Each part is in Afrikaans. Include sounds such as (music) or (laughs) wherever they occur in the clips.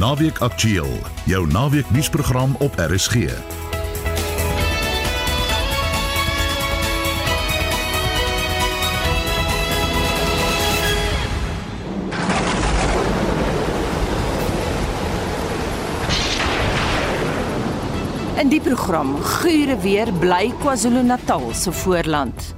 Naweek Aktueel, jou naweek nuusprogram op RSG. In die program gure weer bly KwaZulu-Natal se voorland.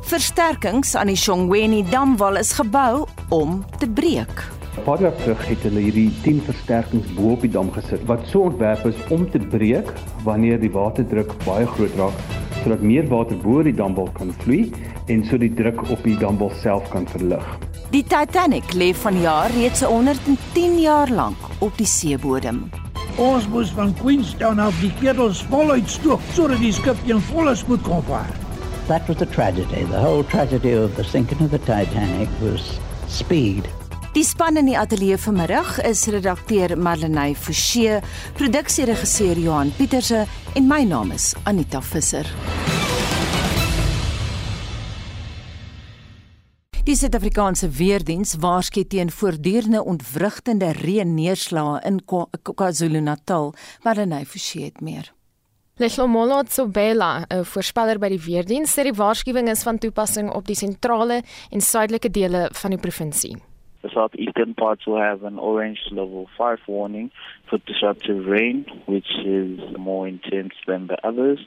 Versterkings aan die Shongweni damwal is gebou om te breek. Paar jaar terug het hulle hierdie 10 versterkings bo op die dam gesit wat so ontwerp is om te breek wanneer die waterdruk baie groot raak sodat meer water bo die damwal kan vloei en so die druk op die damwal self kan verlig. Die Titanic lê vanjaar reeds 110 jaar lank op die seebodem. Ons moes van Queenstown af die ketels voluit stook sodat die skip teen volle spoed kon vaar. That was the tragedy. The whole tragedy of the sinking of the Titanic was speed. Die span in die ateljee vanmiddag is redakteur Marlenae Forsie, produksieregisseur Johan Pieterse en my naam is Anita Visser. Die Suid-Afrikaanse weerdiens waarsku teen voortdurende ontwrigtende reënneerslae in KwaZulu-Natal, Marlenae Forsie het meer. Lehlomolo Tsobela, 'n voorspeller by die weerdiens, sê die waarskuwing is van toepassing op die sentrale en suidelike dele van die provinsie. The southeastern parts will have an orange level 5 warning for disruptive rain, which is more intense than the others.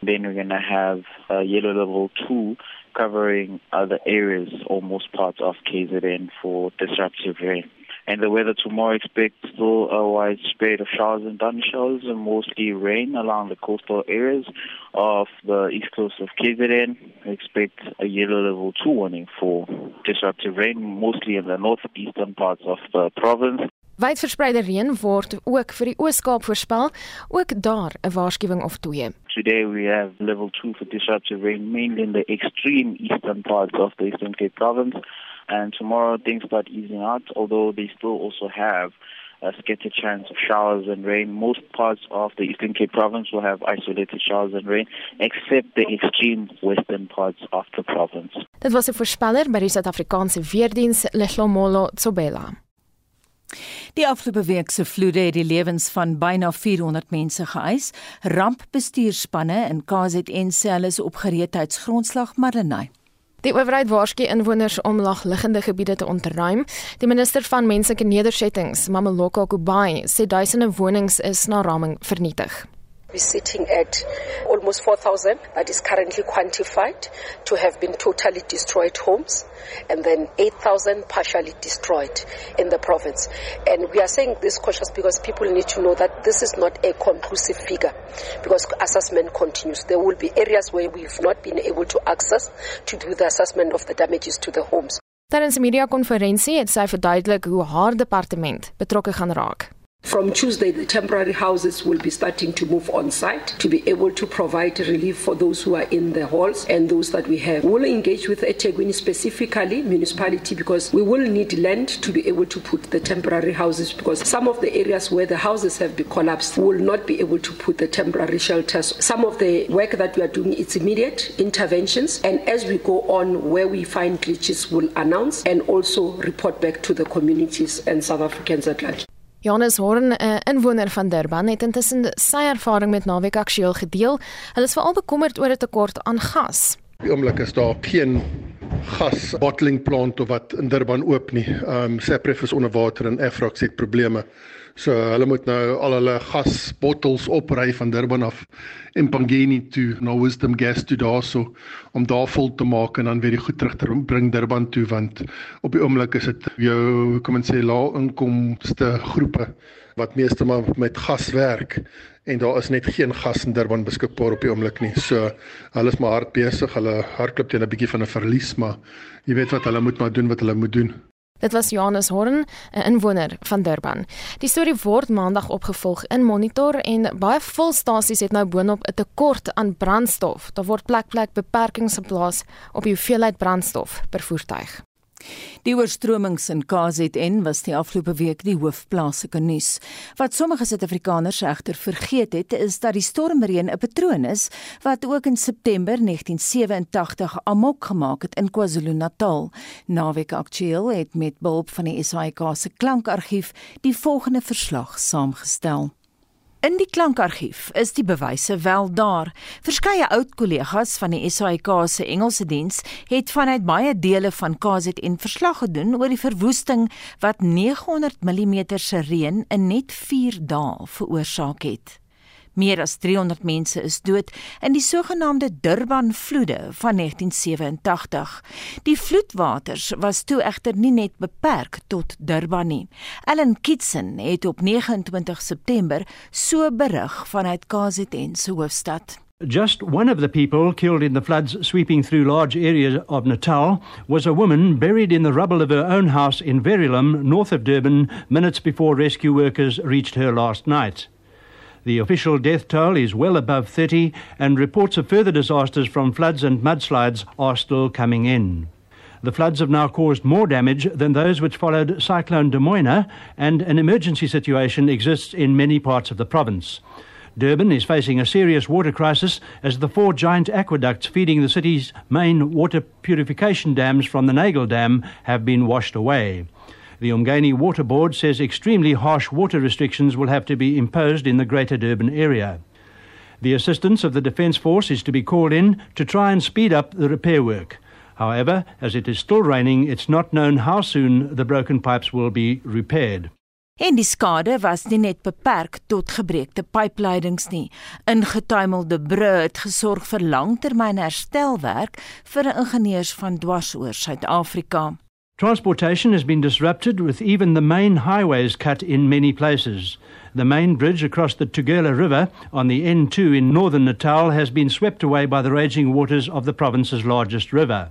Then we're going to have a yellow level 2 covering other areas, or most parts of KZN for disruptive rain. And the weather tomorrow expect still a widespread of showers and thunderstorms and mostly rain along the coastal areas of the east coast of KZN. We expect a yellow level 2 warning for disruptive rain, mostly in the northeastern parts of the province. Wydverspreide reën word ook vir die Oos-Kaap voorspel, ook daar 'n waarskuwing of twee. Today we have level 2 for disruptive rain mainly in the extreme eastern parts of the Eastern Cape province. And tomorrow things start easing out, although they still also have a scattered chance of showers and rain. Most parts of the Eastern Cape province will have isolated showers and rain, except the extreme western parts of the province. Dit was 'n voorspeller by die Suid-Afrikaanse weerdiens Lehlomolo Tsobela. Die afgelope week se vloede het die lewens van byna 400 mense geëis. Rampbestuurspanne in KZN sê hulle is op gereedheidsgrondslag Marlenae. Die owerheid waarsku inwoners om laagliggende gebiede te ontruim. Die minister van menslike nedersettings, Mameloka Kubai, sê duisende wonings is na raming vernietig. We're sitting at almost 4,000 that is currently quantified to have been totally destroyed homes and then 8,000 partially destroyed in the province. And we are saying this cautious because people need to know that this is not a conclusive figure because assessment continues. There will be areas where we've not been able to access to do the assessment of the damages to the homes. Tydens 'n media-konferensie het sy verduidelik hoe haar departement betrokke gaan raak. From Tuesday, the temporary houses will be starting to move on site to be able to provide relief for those who are in the halls and those that we have. We'll engage with eThekwini specifically, municipality, because we will need land to be able to put the temporary houses because some of the areas where the houses have been collapsed will not be able to put the temporary shelters. Some of the work that we are doing is immediate interventions and as we go on where we find glitches we'll announce and also report back to the communities and South Africans at large. Johannes Horn, 'n inwoner van Durban, het intussen sy ervaring met Naweek Aktueel gedeel. Hulle is veral bekommerd oor 'n tekort aan gas. Die oomblik is daar geen gas bottling plant of wat in Durban oop nie. Ehm um, Sepref is onder water en Efrax het probleme. So hulle moet nou al hulle gasbottels opry van Durban af en Pangeni toe na Wisdom Gas toe daarso om daar vol te maak en dan weer die goed terug te bring Durban toe want op die oomblik is dit jou kom ons sê lae inkomste groepe wat meeste maar met gas werk en daar is net geen gas in Durban beskikbaar op die oomblik nie. So hulle is maar hard besig. Hulle hardloop teen 'n bietjie van 'n verlies, maar jy weet wat hulle moet maar doen wat hulle moet doen. Dit was Johannes Horn, 'n inwoner van Durban. Die storie word maandag opgevolg in Monitor en baie volstasies het nou boonop 'n tekort aan brandstof. Daar word plek plek beperkings geplaas op die hoeveelheid brandstof per voertuig. Die oorstromings in KZN was die afgelope week die hoofplaaslike nuus. Wat sommige Suid-Afrikaners egter vergeet het, is dat die stormreën 'n patroon is wat ook in September 1987 amok gemaak het in KwaZulu-Natal. Naweek Aktueel het met behulp van die SAIK se klankargief die volgende verslag saamgestel. In die klankargief is die bewyse wel daar. Verskeie oud kollegas van die SAIK se Engelse diens het vanuit baie dele van KZN verslag gedoen oor die verwoesting wat 900 mm se reën in net 4 dae veroorsaak het. Meer as 300 mense is dood in die sogenaamde Durban-vloede van 1987. Die vloedwaters was toe egter nie net beperk tot Durban nie. Ellen Kitson het op 29 September so berig vanuit KZN se hoofstad. Just one of the people killed in the floods sweeping through large areas of Natal was a woman buried in the rubble of her own house in Verulam, north of Durban, minutes before rescue workers reached her last night. The official death toll is well above 30, and reports of further disasters from floods and mudslides are still coming in. The floods have now caused more damage than those which followed Cyclone De Moina, and an emergency situation exists in many parts of the province. Durban is facing a serious water crisis as the four giant aqueducts feeding the city's main water purification dams from the Nagel Dam have been washed away. The Umgani Water Board says extremely harsh water restrictions will have to be imposed in the Greater Durban area. The assistance of the Defence Force is to be called in to try and speed up the repair work. However, as it is still raining, it's not known how soon the broken pipes will be repaired. En die skade was nie net beperk tot gebreekte pypleidings nie. Ingetuimelde brûe het gesorg vir langtermynherstelwerk vir ingenieurs van dwars oor Suid-Afrika. Transportation has been disrupted with even the main highways cut in many places. The main bridge across the Tugela River on the N2 in northern Natal has been swept away by the raging waters of the province's largest river.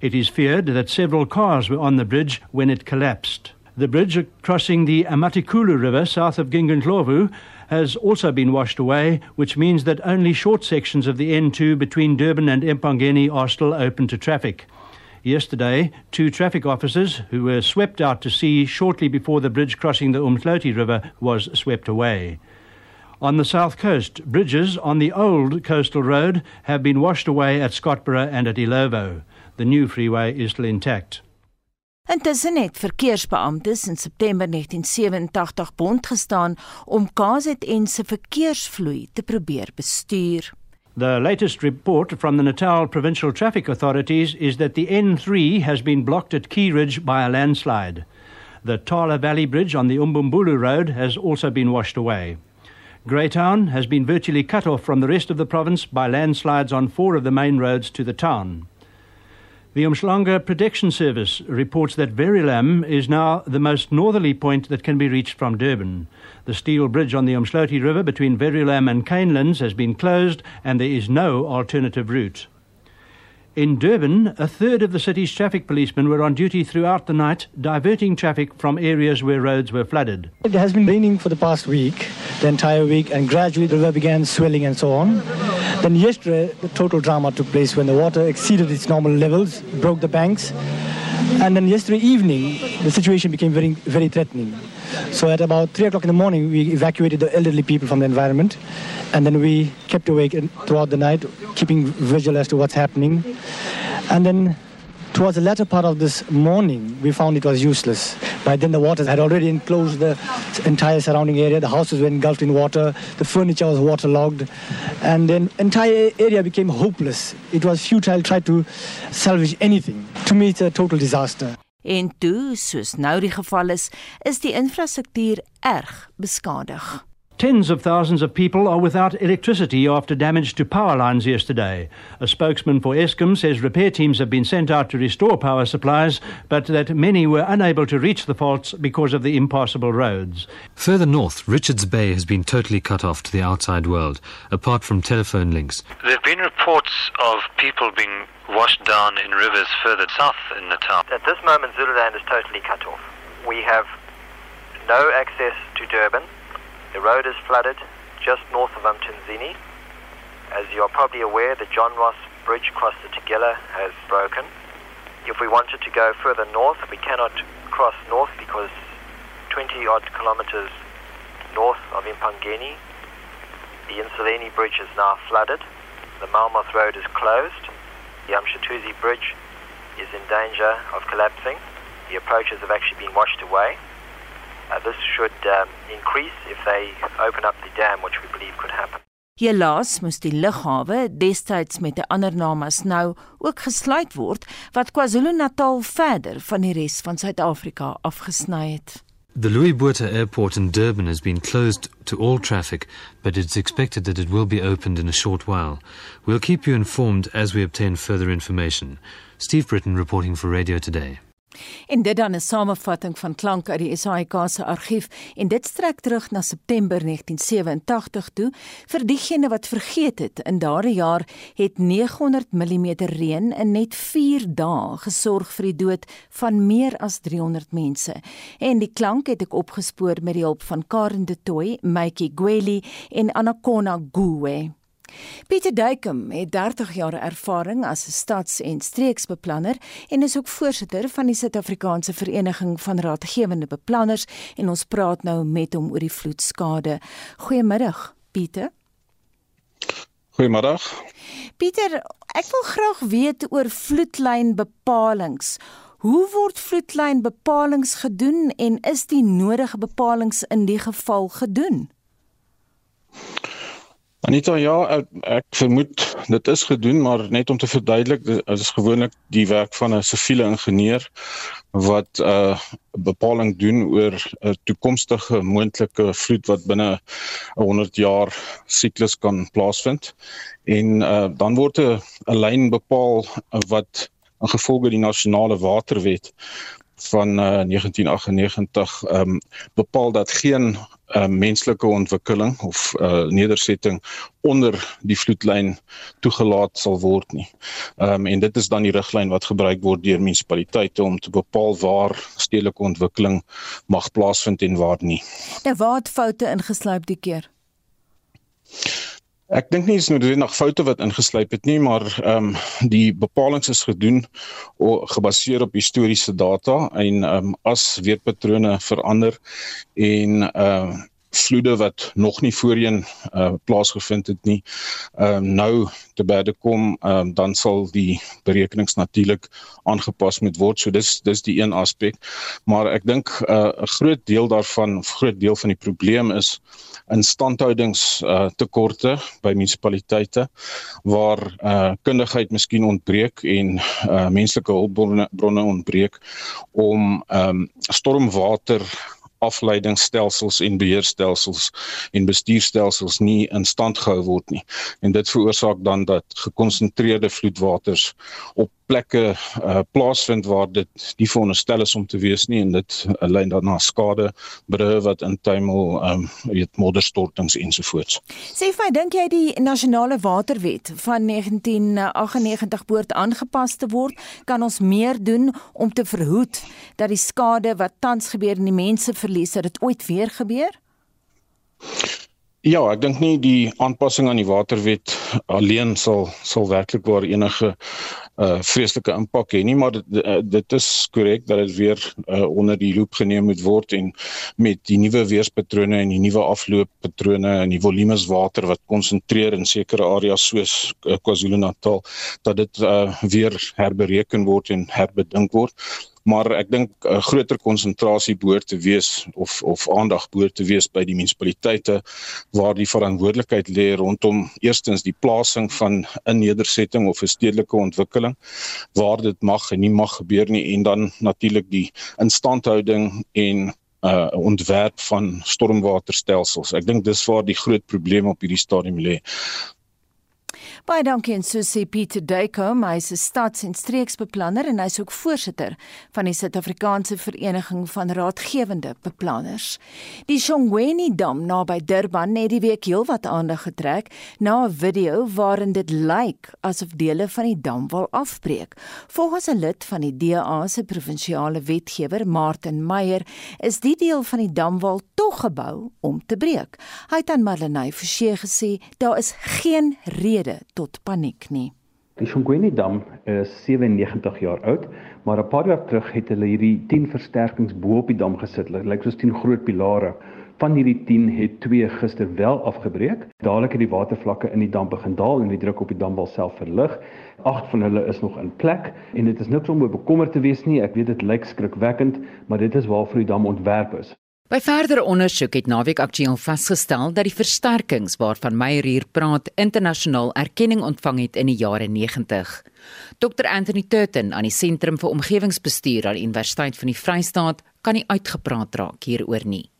It is feared that several cars were on the bridge when it collapsed. The bridge crossing the Amatikulu River south of Gingandlovu has also been washed away, which means that only short sections of the N2 between Durban and Empangeni are still open to traffic. Yesterday, two traffic officers who were swept out to sea shortly before the bridge crossing the Umhloti River was swept away. On the south coast, bridges on the old coastal road have been washed away at Scottborough and at Ilovo. The new freeway is still intact. Intussen het verkeersbeamptes in September 1987 bond gestaan om KZN se verkeersvloei te probeer bestuur. The latest report from the Natal Provincial Traffic Authorities is that the N3 has been blocked at Key Ridge by a landslide. The Tala Valley Bridge on the Umbumbulu Road has also been washed away. Greytown has been virtually cut off from the rest of the province by landslides on four of the main roads to the town. The Umshlanga Protection Service reports that Verulam is now the most northerly point that can be reached from Durban. The steel bridge on the Umsloti River between Verulam and Canelands has been closed and there is no alternative route. In Durban, a third of the city's traffic policemen were on duty throughout the night, diverting traffic from areas where roads were flooded. It has been raining for the past week, the entire week, and gradually the river began swelling and so on. Then yesterday, the total drama took place when the water exceeded its normal levels, broke the banks, and then yesterday evening, the situation became very, very threatening. So at about 3 o'clock in the morning, we evacuated the elderly people from the environment. And then we kept awake throughout the night, keeping vigil as to what's happening. And then towards the latter part of this morning, we found it was useless. By then, the waters had already enclosed the entire surrounding area. The houses were engulfed in water. The furniture was waterlogged. And then entire area became hopeless. It was futile to try to salvage anything. To me, it's a total disaster. En toe, soos nou die geval is, is die infrastruktuur erg beskadig. Tens of thousands of people are without electricity after damage to power lines yesterday. A spokesman for Eskom says repair teams have been sent out to restore power supplies, but that many were unable to reach the faults because of the impassable roads. Further north, Richards Bay has been totally cut off to the outside world, apart from telephone links. There have been reports of people being washed down in rivers further south in Natal. At this moment, Zululand is totally cut off. We have no access to Durban. The road is flooded just north of Umtunzini. As you are probably aware, the John Ross Bridge across the Tugela has broken. If we wanted to go further north, we cannot cross north because 20 odd kilometers north of Impangeni, the Insuleni Bridge is now flooded. The Malmoth Road is closed. The Amshatuzi Bridge is in danger of collapsing. The approaches have actually been washed away. Uh, this should um, increase if they open up the dam, which we believe could happen. Helaas moes die lughawe destyds met 'n ander naam as nou ook gesluit word wat KwaZulu-Natal verder van die res van Suid-Afrika afgesny het. The Louis Botha Airport in Durban has been closed to all traffic, but it's expected that it will be opened in a short while. We'll keep you informed as we obtain further information. Steve Britton reporting for Radio Today. En dit dan 'n samevatting van klank uit die SAIK se argief en dit strek terug na September 1987 toe. Vir diegene wat vergeet het, in daardie jaar het 900 mm reën in net 4 dae gesorg vir die dood van meer as 300 mense. En die klank het ek opgespoor met die hulp van Karen de Tooi, Maiki Gweli en Anakona Guwe. Pieter Duikem het 30 jaar ervaring as 'n stads- en streeksbeplanner en is ook voorsitter van die Suid-Afrikaanse Vereniging van Raadgewende Beplanners en ons praat nou met hom oor die vloedskade. Goeiemiddag, Pieter. Goeiemiddag. Pieter, ek wil graag weet oor vloedlynbepalings. Hoe word vloedlynbepalings gedoen en is die nodige bepalings in die geval gedoen? Anita, ja, ek, ek vermoed dit is gedoen, maar net om te verduidelik, dit is gewoonlik die werk van 'n siviele ingenieur wat 'n uh, bepaling doen oor 'n toekomstige moontlike vloed wat binne 'n 100 jaar siklus kan plaasvind. En uh, dan word 'n lyn bepaal wat in gevolge die nasionale waterwet van uh, 1998 ehm um, bepaal dat geen uh, menslike ontwikkeling of uh, nedersetting onder die vloedlyn toegelaat sal word nie. Ehm um, en dit is dan die riglyn wat gebruik word deur munisipaliteite om te bepaal waar stedelike ontwikkeling mag plaasvind en waar nie. Nou waar het foute ingesluip die keer? Ek dink nie is dit nog foute wat ingesluip het nie, maar ehm um, die bepalinge is gedoen o gebaseer op historiese data en ehm um, as weerpatrone verander en ehm uh, vloede wat nog nie voorheen uh, plaasgevind het nie. Um, nou te bede kom um, dan sal die berekenings natuurlik aangepas moet word. So dis dis die een aspek. Maar ek dink uh, 'n groot deel daarvan 'n groot deel van die probleem is instandhoudings uh, tekorte by munisipaliteite waar uh, kundigheid miskien ontbreek en uh, menslike hulpbronne bronne ontbreek om um, stormwater afleidingsstelsels en beheerstelsels en bestuurstelsels nie in stand gehou word nie. En dit veroorsaak dan dat gekonsentreerde vloedwaters op plekke uh, plaasvind waar dit nie veronderstel is om te wees nie en dit uh, lei dan na skade, brûe wat intuimel, ehm um, weet modderstortings ensovoorts. Sê vir my, dink jy die nasionale waterwet van 1998 behoort aangepas te word? Kan ons meer doen om te verhoed dat die skade wat tans gebeur en die mense verlies, dat dit ooit weer gebeur? Ja, ek dink nie die aanpassing aan die waterwet alleen sal sal werklik waar enige uh vreeslike impak hê nie maar dit, uh, dit is korrek dat dit weer uh, onder die loop geneem moet word en met die nuwe weerspatrone en die nuwe aflooppatrone en die volumes water wat konsentreer in sekere areas soos uh, KwaZulu-Natal dat dit uh, weer herbereken word en herbedink word. Maar ek dink 'n groter konsentrasie behoort te wees of of aandag behoort te wees by die munisipaliteite waar die verantwoordelikheid lê rondom eerstens die plasing van 'n nedersetting of 'n stedelike ontwikkeling waar dit mag en nie mag gebeur nie en dan natuurlik die instandhouding en uh ontwerp van stormwaterstelsels. Ek dink dis waar die groot probleem op hierdie stadium lê. Baie dankie aan Susie Pieter Duiko, hy is 'n stads- en streeksbeplanner en hy's ook voorsitter van die Suid-Afrikaanse Vereniging van Raadgewende Beplanners. Die Shongweni Dam naby Durban het die week heelwat aandag getrek na 'n video waarin dit lyk asof dele van die dam wil afbreek. Volgens 'n lid van die DA se provinsiale wetgewer, Martin Meyer, is die deel van die damwal tog gebou om te breek. Hy het aan Marlenae Forsie gesê daar is geen rede tot paniek nie. Die Shongweni dam is 97 jaar oud, maar 'n paar jaar terug het hulle hierdie 10 versterkings bo op die dam gesit. Dit lyk soos 10 groot pilare. Van hierdie 10 het 2 gister wel afgebreek. Dadelik het die watervlakke in die dam begin daal en die druk op die damwal self verlig. 8 van hulle is nog in plek en dit is niks om bekommerd te wees nie. Ek weet dit lyk skrikwekkend, maar dit is waarvoor die dam ontwerp is. By verdere ondersoek het Naweek Aktueel vasgestel dat die versterkings waarvan Meyer hier praat internasionaal erkenning ontvang het in die jare 90. Dr Anthony Turton aan die Sentrum vir Omgewingsbestuur aan die Universiteit van die Vrystaat kan nie uitgepraat raak hieroor nie.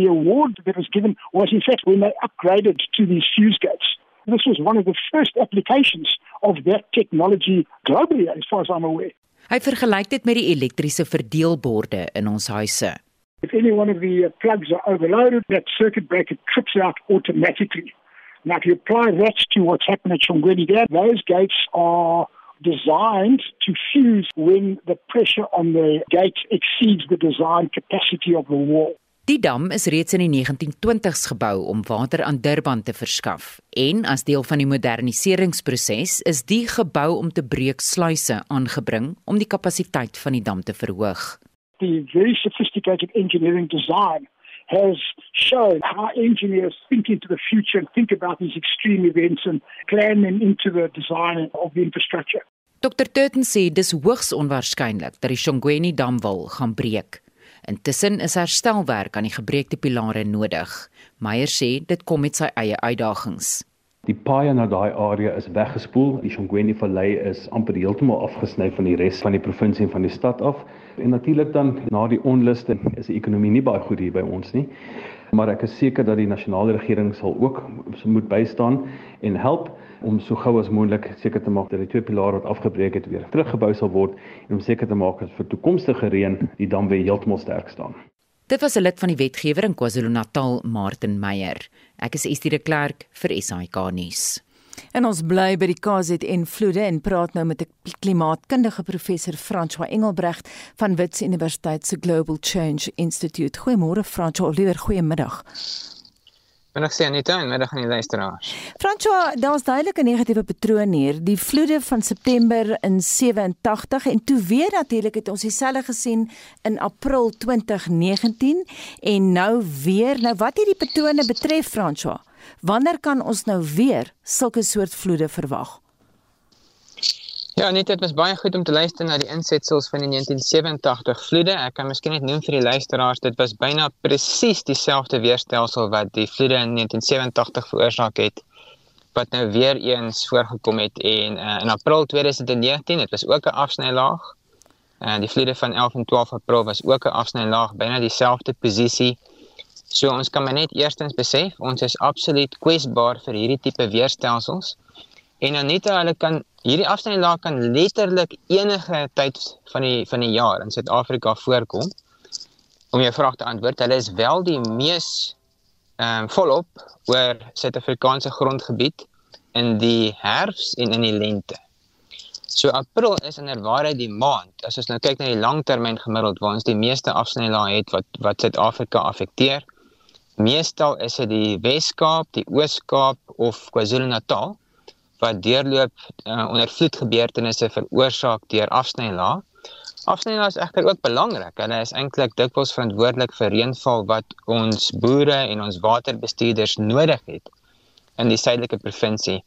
The award that was given was in fact when they upgraded to these fuse gates. This was one of the first applications of that technology globally as far as I'm aware. Hy vergelyk dit met die elektriese verdeelborde in ons huise. If any one of the uh, plugs are overloaded, that circuit breaker trips out automatically. Now, if you apply that to what's happened at Shongweni there, those gates are designed to fuse when the pressure on the gate exceeds the design capacity of the wall. Die dam is reeds in die 1920s gebou om water aan Durban te verskaf en as deel van die moderniseringsproses is die gebou om te breek sluise aangebring om die kapasiteit van die dam te verhoog. The very sophisticated engineering design has shown how engineers think into the future and think about these extreme events and plan them into the design of the infrastructure. Dr. Turton sê dis hoogs onwaarskynlik dat die Shongweni dam wil gaan breek. Intussen is herstelwerk aan die gebreekte pilare nodig. Meyer sê dit kom met sy eie uitdagings. Die paai na daai area is weggespoel. Die Shongweni Vallei is amper heeltemal afgesny van die res van die provinsie en van die stad af. En natuurlik dan na die onluste is die ekonomie nie baie goed hier by ons nie. Maar ek is seker dat die nasionale regering sal ook moet bystaan en help om so gou as moontlik seker te maak dat die twee pilare wat afgebreek het weer teruggebou sal word en om seker te maak dat vir toekomstige reën die dam weer heeltemal sterk staan. Dit was 'n lid van die wetgewer in KwaZulu-Natal, Martin Meyer. Ek is Estie de Klerk vir SAK nuus. En ons bly by die KZN vloede en praat nou met 'n klimaatkundige professor François Engelbrecht van Wits Universiteit se Global Change Institute. Goeiemôre François, liewer goeiemiddag. Middag sien net aan, middag aan die luisteraars. François, daar's duidelik 'n negatiewe patroon hier. Die vloede van September in 87 en toe weer natuurlik het ons dieselfde gesien in April 2019 en nou weer. Nou wat hierdie patrone betref François? Wanneer kan ons nou weer sulke soort vloede verwag? Ja, net dit was baie goed om te luister na die insetsels van die 1987 vloede. Ek kan miskien net noem vir die luisteraars, dit was byna presies dieselfde weerstelsel wat die vloede in 1987 veroorsaak het wat nou weer eens voorgekom het en uh, in April 2019, dit was ook 'n afsnylaag. En uh, die vloede van 11 en 12 April was ook 'n afsnylaag, byna dieselfde posisie. So ons kan maar net eerstens besef, ons is absoluut kwesbaar vir hierdie tipe weerstelsels. En net hulle kan hierdie afsnylaag kan letterlik enige tyd van die van die jaar in Suid-Afrika voorkom. Om jou vraag te antwoord, hulle is wel die mees ehm um, volop oor Suid-Afrikaanse grondgebied in die herfs en in die lente. So April is inderwaarheid die maand as ons nou kyk na die langtermyn gemiddeld waar ons die meeste afsnylae het wat wat Suid-Afrika affekteer. Meestal is dit die Wes-Kaap, die Oos-Kaap of KwaZulu-Natal wat deurloop uh, onder vloedgebeurtenisse veroorsaak deur afsnylaag. Afsnylaag is egter ook belangrik. Hulle is eintlik dikwels verantwoordelik vir reënval wat ons boere en ons waterbestuurders nodig het in die suidelike provinsie.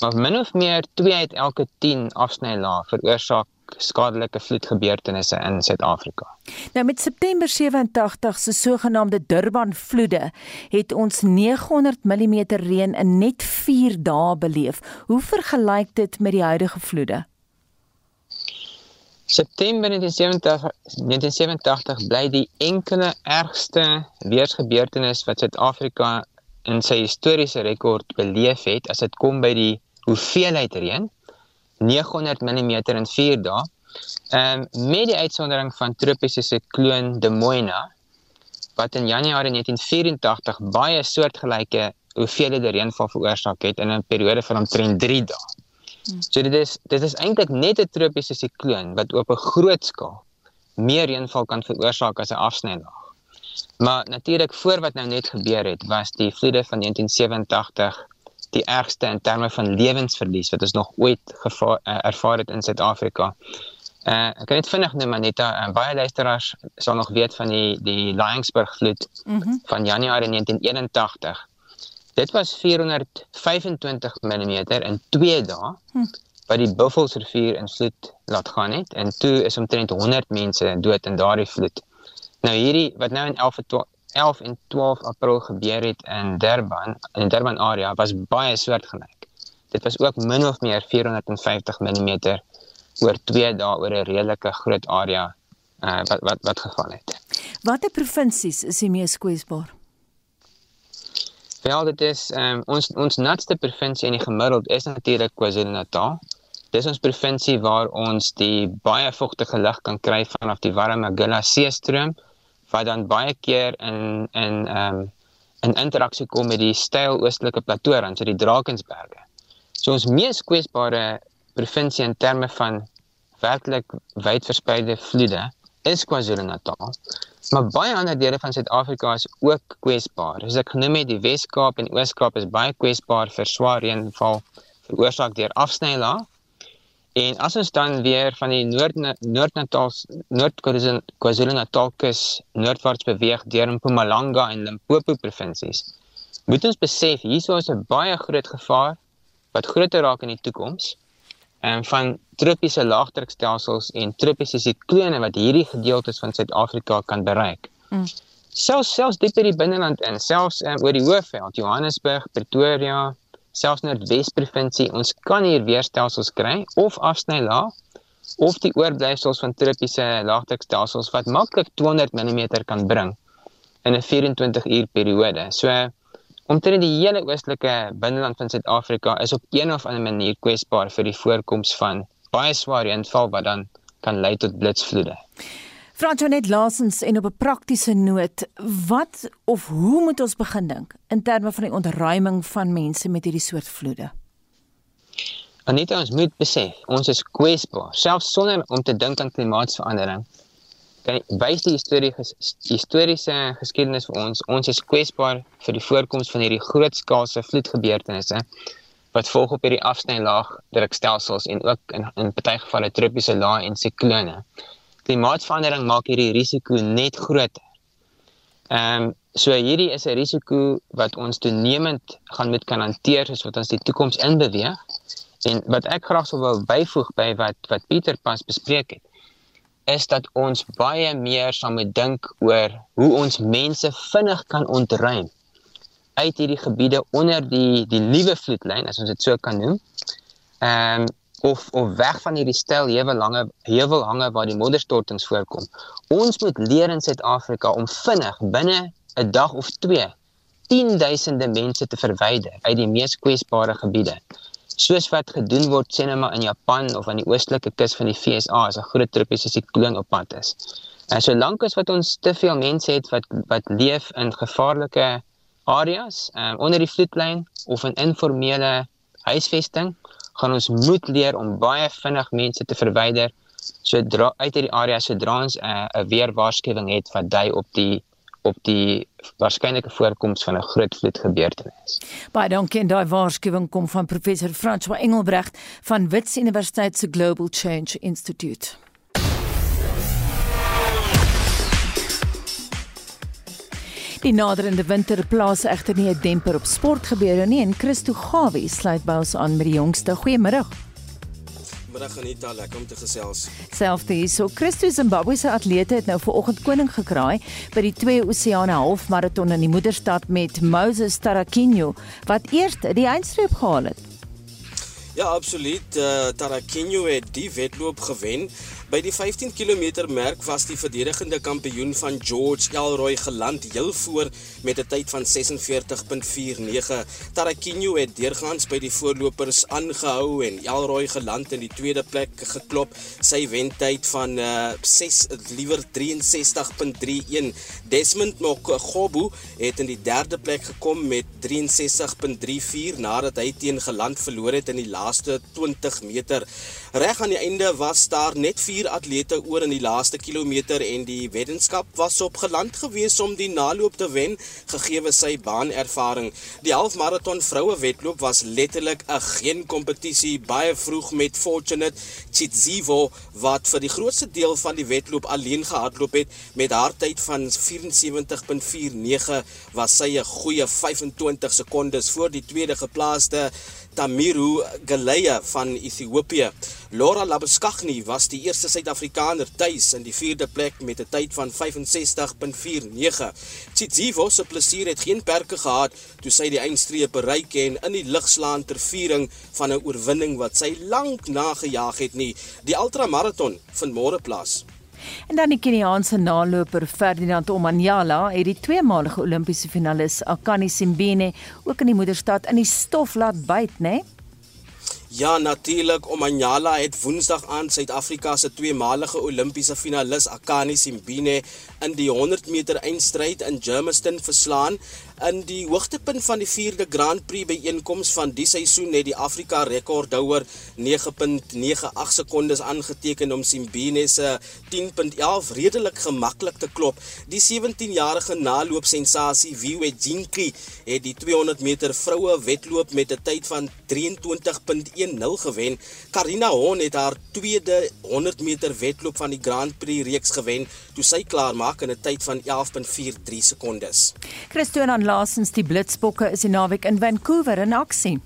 Maar min of meer 2 uit elke 10 afsnylaag veroorsaak skadelike vloedgebeurtenisse in Suid-Afrika. Nou met September 87 se sogenaamde Durban vloede het ons 900 mm reën in net 4 dae beleef. Hoe vergelyk dit met die huidige vloede? September 1970, 1987 bly die enkele ergste weersgebeurtenis wat Suid-Afrika in sy historiese rekord beleef het as dit kom by die hoeveelheid reën 900 mm in 4 dae. Ehm um, met die uitsondering van tropiese sikloon De Moina wat in Januarie 1984 baie soortgelyke hoeveelhede reënval veroorsaak het in 'n periode van omtrent 3 dae. Hmm. So dit is dit is eintlik net 'n tropiese sikloon wat op 'n groot skaal meer reënval kan veroorsaak as 'n afsnylaag. Maar natuurlik voor wat nou net gebeur het, was die vloede van 1987 die ergste in terme van lewensverlies wat ons nog ooit gevaar, uh, ervaar het in Suid-Afrika. Uh, ek kan net vinnig noem Anita, uh, baie luisteraars sal nog weet van die die Laingsburg vloed mm -hmm. van Januarie 1981. Dit was 425 mm in 2 dae hm. wat die Buffelsrivier in vloed laat gaan het en toe is omtrent 100 mense dood in daardie vloed. Nou hierdie wat nou in 11 11 en 12 April gebeur het in Durban, in die Durban area was baie soortgelyk. Dit was ook min of meer 450 mm oor 2 dae oor 'n redelike groot area uh, wat wat wat geval het. Watter provinsies is die mees kwesbaar? Wel, dit is um, ons ons natste provinsie in die gemiddeld is natuurlik KwaZulu-Natal. Dis ons provinsie waar ons die baie vochtige lug kan kry vanaf die warm Magilla seestroom wat dan baie keer in in ehm um, in interaksie kom met die styl oostelike plateau rand, so die Drakensberge. So ons mees kwesbare provinsie in terme van werklik wyd verspreide vloede is KwaZulu-Natal. Maar baie ander dele van Suid-Afrika is ook kwesbaar. Soos ek genoem het, die Wes-Kaap en Oos-Kaap is baie kwesbaar vir swaar reënval veroorsaak deur afsnylaag. En as ons dan weer van die Noord Noord-Natal Noord-KwaZulu-Natal kus noordwaarts beweeg deur Mpumalanga en Limpopo provinsies, moet ons besef hierso is 'n baie groot gevaar wat groter raak in die toekoms en van tropiese laagdrukstelsels en tropiese siklone wat hierdie gedeeltes van Suid-Afrika kan bereik. Mm. Selfs selfs diep in die binneland in, selfs um, oor die Hoëveld, Johannesburg, Pretoria, selfs Noordwes provinsie, ons kan hier weerstelsels kry of afsnylaag of die oorblyfsels van tropiese laagdrukstelsels wat maklik 200 mm kan bring in 'n 24 uur periode. So Omtrent die hele oostelike binneland van Suid-Afrika is op een of ander manier kwesbaar vir die voorkoms van baie swaar reënval wat dan kan lei tot blitsvloede. Fransonet laasens en op 'n praktiese noot, wat of hoe moet ons begin dink in terme van die ontruiming van mense met hierdie soort vloede? Anita, ons moet besef, ons is kwesbaar, selfs sonder om te dink aan klimaatsverandering kan wys die historie historiese geskiedenis vir ons ons is kwesbaar vir die voorkoms van hierdie grootskaalse vloedgebeurtenisse wat volg op hierdie afsnylaag drukstelsels en ook in in party gevalle tropiese lae en siklone. Klimaatsverandering maak hierdie risiko net groter. Ehm um, so hierdie is 'n risiko wat ons toenemend gaan moet kan hanteer soos wat ons die toekoms inbeweeg. En wat ek graag sou wou byvoeg by wat wat Pieter pas bespreek het is dat ons baie meer sal moet dink oor hoe ons mense vinnig kan ontruim uit hierdie gebiede onder die die nuwe vloedlyn as ons dit so kan noem. Ehm um, of of weg van hierdie styl hewelange heuwelhange waar die modderstortings voorkom. Ons moet leer in Suid-Afrika om vinnig binne 'n dag of 2 tienduisende mense te verwyder uit die mees kwesbare gebiede soos wat gedoen word sê net maar in Japan of aan die oostelike kus van die FSA as 'n groot tropiese sikloon op pad is. En solank as wat ons te veel mense het wat wat leef in gevaarlike areas um, onder die vloedlyn of in informele huisvesting, gaan ons moet leer om baie vinnig mense te verwyder sodra uit hierdie area sodra ons 'n uh, 'n weerwaarskuwing het wat dui op die op die waarskynlike voorkoms van 'n groot vloedgebeurtenis. Baie dankie en daai waarskuwing kom van professor François Engelbrecht van Wits Universiteit se Global Change Institute. Die naderende winter plaas egter nie 'n demper op sportgebeure nie en Christo Gawie sluit by ons aan met die jongste. Goeiemôre. Middag Anita, lekker om te gesels. Selfde hierso. Christo Zimbabwe se atlete het nou vanoggend koning gekraai by die twee oseane halfmaraton in die moederstad met Moses Tarakinyo wat eers die eindstreep gehaal het. Ja, absoluut. Uh, Tarakinyo het die wedloop gewen. By die 15 km merk was die verdedigende kampioen van George Elroy geland heel voor met 'n tyd van 46.49. Tarakinho het deurgaans by die voorlopers aangehou en Elroy geland in die tweede plek geklop. Sy wentyd van uh, 6 liewer 63.31. Desmond Mokobu het in die derde plek gekom met 63.34 nadat hy teen geland verloor het in die laaste 20 meter. Reg aan die einde was daar net 4 vier atlete oor in die laaste kilometer en die weddenskap was op geland gewees om die naloop te wen gegee sy baanervaring. Die halfmaraton vroue wedloop was letterlik 'n geen kompetisie baie vroeg met Fortunate Tsitsivo wat vir die grootste deel van die wedloop alleen gehardloop het met haar tyd van 74.49 was sy 'n goeie 25 sekondes voor die tweede geplaaste Tamiru Galeya van Ethiopië. Laura Labeskagni was die eerste Suid-Afrikaner tuis in die vierde plek met 'n tyd van 65.49. Tsitsivo se plesier het geen perke gehad toe sy die eindstreep bereik en in die lug slaan ter viering van 'n oorwinning wat sy lank nagejaag het nie. Die ultramaraton vind môre plaas. En dan die Keniaanse naloper Ferdinand Omanyala het die tweemalige Olimpiese finalis Akani Simbine ook in die moederstad in die stof laat byt, né? Nee? Ja, natuurlik. Omanyala het Woensdag aan Suid-Afrika se tweemalige Olimpiese finalis Akani Simbine in die 100 meter eindstryd in Germiston verslaan. In die hoogtepunt van die 4de Grand Prix byeenkoms van die seisoen het die Afrika rekordhouer 9.98 sekondes aangeteken om Simbine se 10.11 redelik gemaklik te klop. Die 17-jarige naloopsensasie Viwe Jinki het die 200 meter vroue wedloop met 'n tyd van 23.10 gewen. Karina Hon het haar tweede 100 meter wedloop van die Grand Prix reeks gewen toe sy klaar maak in 'n tyd van 11.43 sekondes. Christian laasens die Blitsbokke is die naweek in Vancouver in aksie.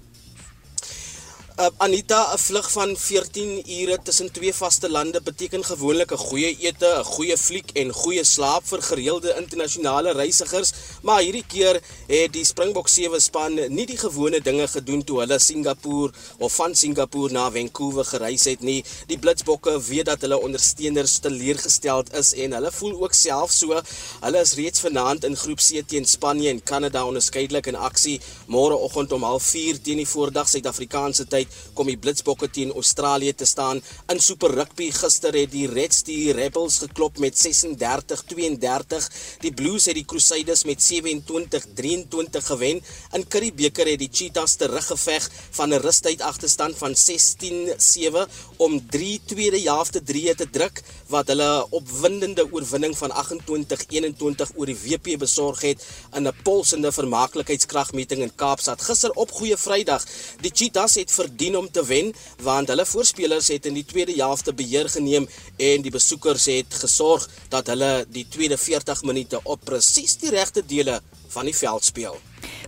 Uh, Anita, 'n vlug van 14 ure tussen twee vaste lande beteken gewoonlik 'n goeie ete, 'n goeie fliek en goeie slaap vir gereelde internasionale reisigers, maar hierdie keer het die Springbok 7 span nie die gewone dinge gedoen toe hulle Singapore of van Singapore na Vancouver gereis het nie. Die Blitsbokke weet dat hulle ondersteuners teleurgesteld is en hulle voel ook self so. Hulle is reeds vanaand in groep C teen Spanje en Kanada onderskeidelik in aksie. Môreoggend om 04:30 teen die voordag Suid-Afrikaanse tyd kom die Blitsbokke teen Australië te staan. In Super Rugby gister het die Reds die Rebels geklop met 36-32. Die Blues het die Crusaders met 27-23 gewen. In Currie Beeker het die Cheetahs teruggeveg van 'n rustyd agterstand van 16-7 om 3 tweede helfte 3 te druk wat hulle opwindende oorwinning van 28-21 oor die WP besorg het in 'n polsende vermaaklikheidskragmeting in Kaapstad gister op Goeie Vrydag. Die Cheetahs het verdien om te wen want hulle voorspelers het in die tweede helfte beheer geneem en die besoekers het gesorg dat hulle die tweede 40 minute op presies die regte dele van die veld speel.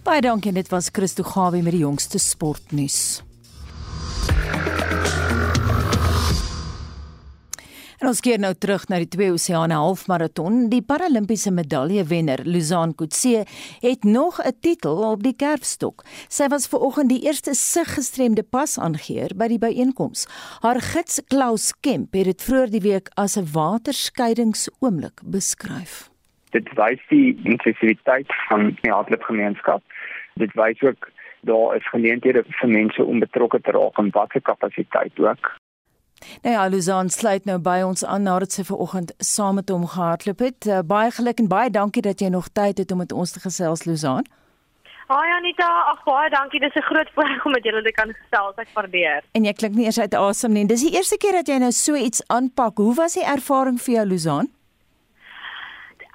Baie dankie dit was Christo Gawie met die jongste sportnuus. En ons keer nou terug na die twee oseane halfmaraton. Die Paralimpiese medaljewenner Luzan Kutse het nog 'n titel op die kerfstok. Sy was ver oggend die eerste siggestremde pas aangeheer by die byeenkoms. Haar gids Klaus Kemp het dit vroeër die week as 'n waterskeidingsoomblik beskryf. Dit wys die inklusiwiteit van die hardloopgemeenskap. Dit wys ook daar is geleenthede vir mense om betrokke te raak en watter kapasiteit ook. Nou ja, Luzan sluit nou by ons aan nadat sy ver oggend saam met hom gehardloop het. Uh, baie geluk en baie dankie dat jy nog tyd het om met ons te gesels, Luzan. Haai Anita, ag baie dankie. Dis 'n groot voorreg om met julle te kan gesels. Ek waardeer. En jy klink nie eers uit asem nie. Dis die eerste keer dat jy nou so iets aanpak. Hoe was die ervaring vir jou, Luzan?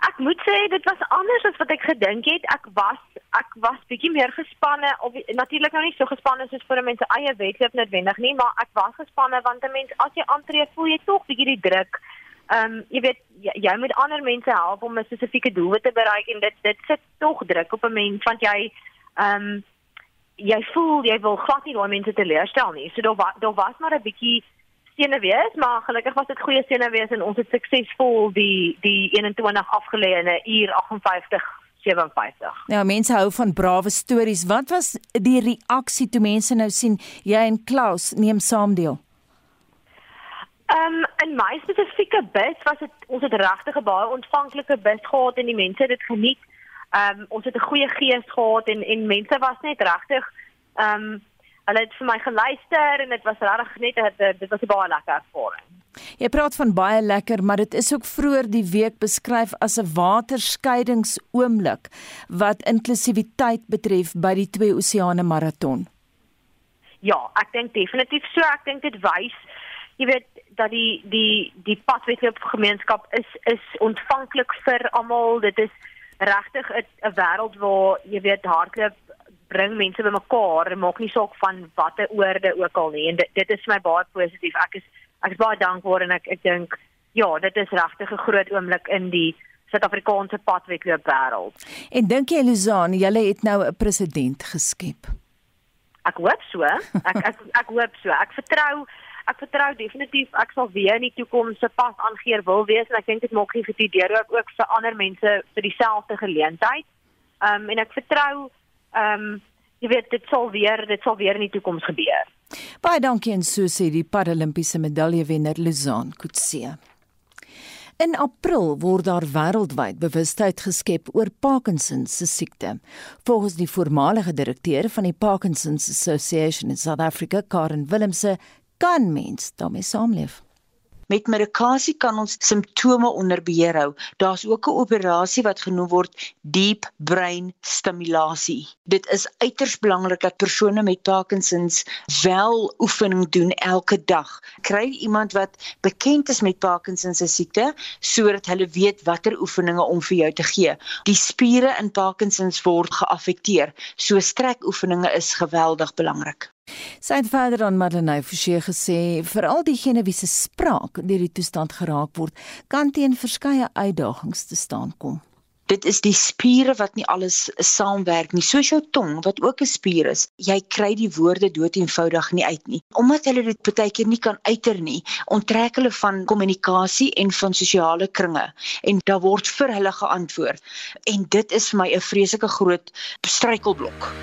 Ek moet sê dit was anders as wat ek gedink het. Ek was ek was bietjie meer gespanne of natuurlik nou nie so gespanne soos vir mense eie wedloop noodwendig nie, maar ek was gespanne want 'n mens as jy aantree, voel jy tog bietjie die druk. Ehm um, jy weet jy, jy moet ander mense help om 'n spesifieke doel te bereik en dit dit sit tog druk op 'n mens want jy ehm um, jy voel jy wil glad nie daai mense teleurstel nie. So daar daar was maar 'n bietjie senuwees, maar gelukkig was dit goeie senuwees en ons het suksesvol die die 21 afgelê in 'n uur 58 57. Ja, mense hou van brawe stories. Wat was die reaksie toe mense nou sien jy en Klaus neem saam deel? Ehm um, in my spesifieke bus was dit ons het regtig 'n baie ontvanklike bus gehad en die mense het dit geniet. Ehm um, ons het 'n goeie gees gehad en en mense was net regtig ehm um, hulle het vir my geluister en dit was regtig net dit was 'n baie lekker ervaring. Jy praat van baie lekker, maar dit is ook vroeër die week beskryf as 'n waterskeidingsoomlik wat inklusiwiteit betref by die twee oseane maraton. Ja, ek dink definitief so. Ek dink dit wys jy weet dat die die die padwetloop gemeenskap is is ontvanklik vir almal. Dit is regtig 'n wêreld waar jy weet hardloop bring mense bymekaar en maak nie saak van watter oorde ook al nie. En dit dit is vir my baie positief. Ek is ek is baie dankbaar en ek ek dink ja, dit is regtig 'n groot oomblik in die Suid-Afrikaanse padwetloop wêreld. En dink jy Luzane, julle het nou 'n president geskep? Ek hoop so. Ek ek ek hoop so. Ek vertrou ek vertrou definitief ek sal weer in die toekoms se pas aangeer wil wees en ek dink dit maak nie vir die deur ook ook vir ander mense vir dieselfde geleentheid. Ehm um, en ek vertrou ehm um, jy weet dit sal weer dit sal weer in die toekoms gebeur. Baie dankie en so sê die Paralimpiese medaljewenner Luzan Kutse. In April word daar wêreldwyd bewustheid geskep oor Parkinson se siekte. Volgens die voormalige direkteur van die Parkinson Association in South Africa, Karen Willemse, kan mens daarmee saamleef. Met medikasie kan ons simptome onder beheer hou. Daar's ook 'n operasie wat genoem word deep brain stimulasie. Dit is uiters belangrik dat persone met Parkinsons wel oefening doen elke dag. Kry iemand wat bekend is met Parkinsons se siekte sodat hulle weet watter oefeninge om vir jou te gee. Die spiere in Parkinsons word geaffekteer, so strekoefeninge is geweldig belangrik. Sy het verder aan Madeleine Forsie gesê vir al diegene wie se spraak deur die toestand geraak word, kan teen verskeie uitdagings te staan kom. Dit is die spiere wat nie alles saamwerk nie, soos jou tong wat ook 'n spier is. Jy kry die woorde dood eenvoudig nie uit nie. Omdat hulle dit baie keer nie kan uiter nie, onttrek hulle van kommunikasie en van sosiale kringe en daar word vir hulle geantwoord. En dit is vir my 'n vreeslike groot struikelblok.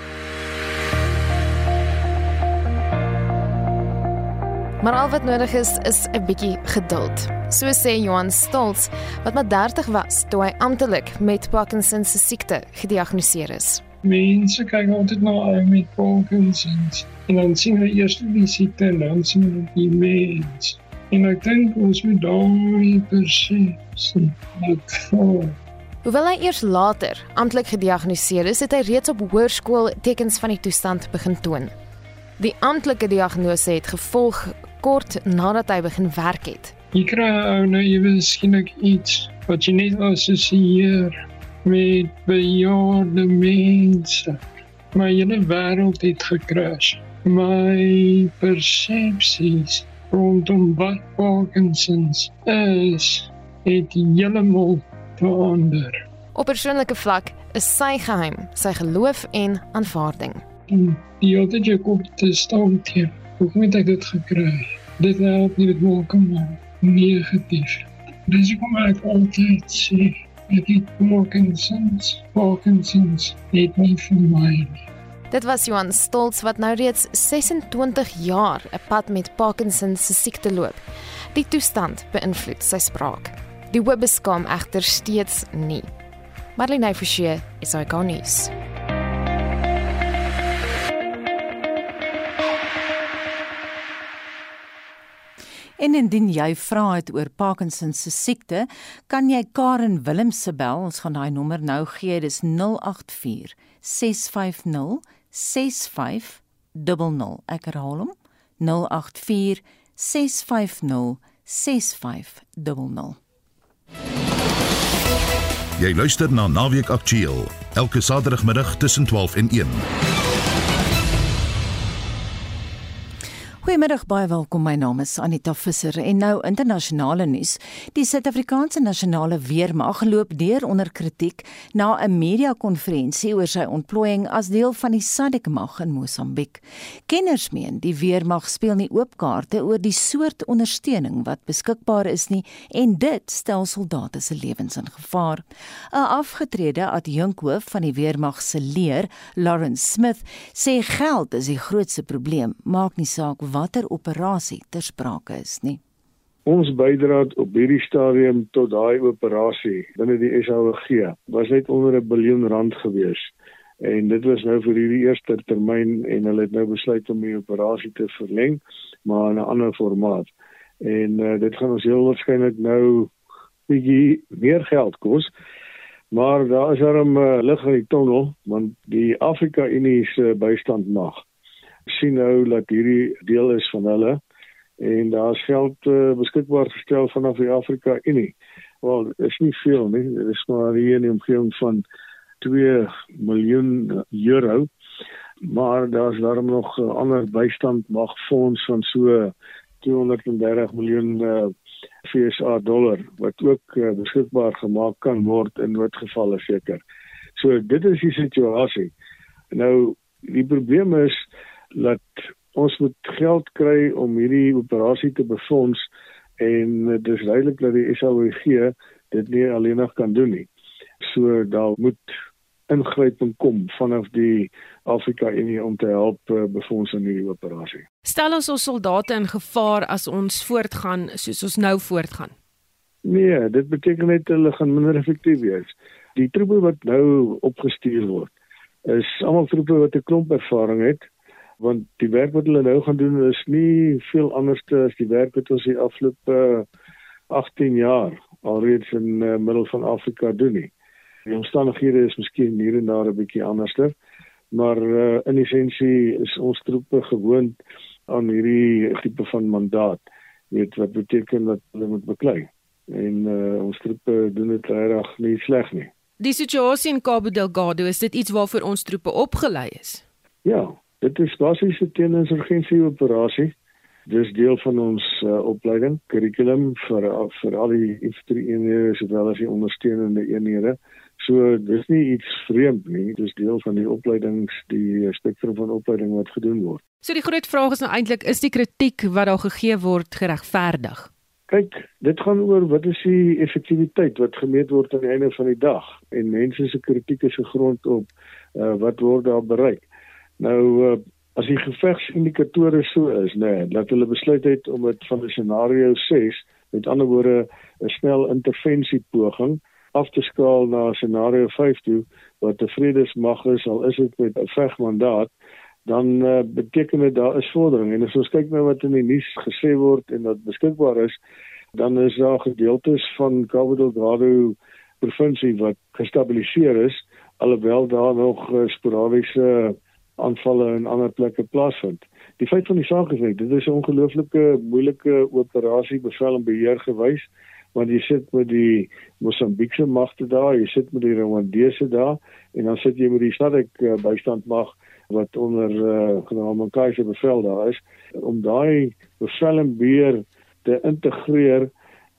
Maar al wat nodig is is 'n bietjie geduld. So sê Johan Stolz, wat maar 30 was toe hy amptelik met Parkinson se siekte gediagnoseer is. Mense kyk altyd na ou met Parkinson en dan sien hulle eers die siekte en dan sien hulle die mens. En ek dink ons moet daardie persepsie net voor Hoewel hy eers later amptelik gediagnoseer is, het hy reeds op hoërskool tekens van die toestand begin toon. Die amptelike diagnose het gevolg kort nadat hy begin werk het. Jy kry ou nou jy miskielik iets wat jy net assosieer met bejaarde mense. My hele wêreld het gekras. My persepsies rondom wat Parkinson's is, het heeltemal verander. Op persoonlike vlak is sy geheim, sy geloof en aanvaarding. Die jou kop te staan teen Hoe het ek dit gekry? Dit help nie dit maak maar negatief. Dis kom ek altyd sê, ek het Parkinson's, Parkinson's het nie vir my nie. Dit was Johan Stolz wat nou reeds 26 jaar 'n pad met Parkinson se siekte loop. Die toestand beïnvloed sy spraak. Die webbeskaam egter steeds nie. Marlene Forsie is ikonies. En indien jy vra het oor Parkinson se siekte, kan jy Karen Willems se bel. Ons gaan daai nommer nou gee. Dis 084 650 6500. Ek herhaal hom. 084 650 6500. Jy luister na Naweek Aktueel elke Saterdagmiddag tussen 12 en 1. Goeiemiddag, baie welkom. My naam is Anita Visser en nou internasionale nuus. Die Suid-Afrikaanse Nasionale Weermag loop deur onder kritiek na 'n media-konferensie oor sy ontplooiing as deel van die SADC-mag in Mosambiek. Kenners meen die weermag speel nie oop kaarte oor die soort ondersteuning wat beskikbaar is nie en dit stel soldate se lewens in gevaar. 'n Afgetrede adjunkhoof van die weermag se leer, Lawrence Smith, sê geld is die grootste probleem, maak nie saak watter operasie ter sprake is nie. Ons bydrae op hierdie stadium tot daai operasie binne die SAWG was net onder 'n biljoen rand gewees. En dit was nou vir hierdie eerste termyn en hulle het nou besluit om die operasie te verleng, maar in 'n ander formaat. En uh, dit gaan ons heel waarskynlik nou bietjie meer geld kos. Maar daar is daarom uh, lig in die tonnel want die Afrika Unie se bystand mag sien nou dat hierdie deel is van hulle en daar's geld uh, beskikbaar gestel vanaf die Afrika Unie. Wel, is nie veel nie. Dit is maar hier in die omgewing van 2 miljoen euro. Maar daar's daarom nog 'n ander bystand mag fonds van so 230 miljoen uh, FSA dollar wat ook uh, beskikbaar gemaak kan word in noodgevalle seker. So dit is die situasie. Nou die probleem is dat ons moet geld kry om hierdie operasie te befonds en dit is duidelik dat die SAWG dit nie alleenig kan doen nie. So daar moet ingryping kom vanaf die Afrika Unie om te help uh, befonds in hierdie operasie. Stel ons ons soldate in gevaar as ons voortgaan soos ons nou voortgaan. Nee, dit beteken net hulle gaan minder effektief wees. Die troepe wat nou opgestuur word, is almal troepe wat 'n klomp ervaring het want die werk wat hulle nou gaan doen is nie veel anders as die werk wat ons die afgelope uh, 18 jaar alreeds in uh, middel van Afrika doen nie. Die omstandighede is miskien hier en daar 'n bietjie anderster, maar uh, in essensie is ons troepe gewoond aan hierdie tipe van mandaat. Weet wat beteken dat hulle moet beklei. En uh, ons troepe doen dit reg nie sleg nie. Die situasie in Cabo Delgado is dit iets waarvoor ons troepe opgelei is. Ja, Dit is basies 'n teeninsurgensie operasie. Dis deel van ons uh, opleiding, kurrikulum vir vir al die infanterie-eenhede sowel as die ondersteunende eenhede. So dis nie iets vreemd nie, dis deel van die opleidings, die spektrum van opleiding wat gedoen word. So die groot vraag is nou eintlik is die kritiek wat daar gegee word geregverdig? Kyk, dit gaan oor wat is die effektiwiteit wat gemeet word aan die einde van die dag en mense se kritiek is gegrond op uh, wat word daar bereik. Nou uh, as die gevegsindikatore so is, nê, nee, dat hulle besluit het om dit van 'n scenario 6, met ander woorde 'n snel intervensie poging af te skaal na scenario 5 toe wat 'n vredesmag is al is dit met 'n vegmandaat dan uh, beteken dit daar is vordering. En as ons kyk na wat in die nuus gesê word en wat beskikbaar is dan is daar gedeeltes van Cabo Delgado provinsie wat gestabiliseer is alhoewel daar nog uh, sporadiese uh, aanvalle in ander plekke plaasvind. Die feit van die saak is net dit is 'n ongelooflike moeilike operasie bevel en beheer gewys want jy sit met die Mosambiekse magte daar, jy sit met die Rwandese daar en dan sit jy met die SADC uh, bystandmag wat onder uh, generaal Mankai se bevel daar is om daai bevel en beheer te integreer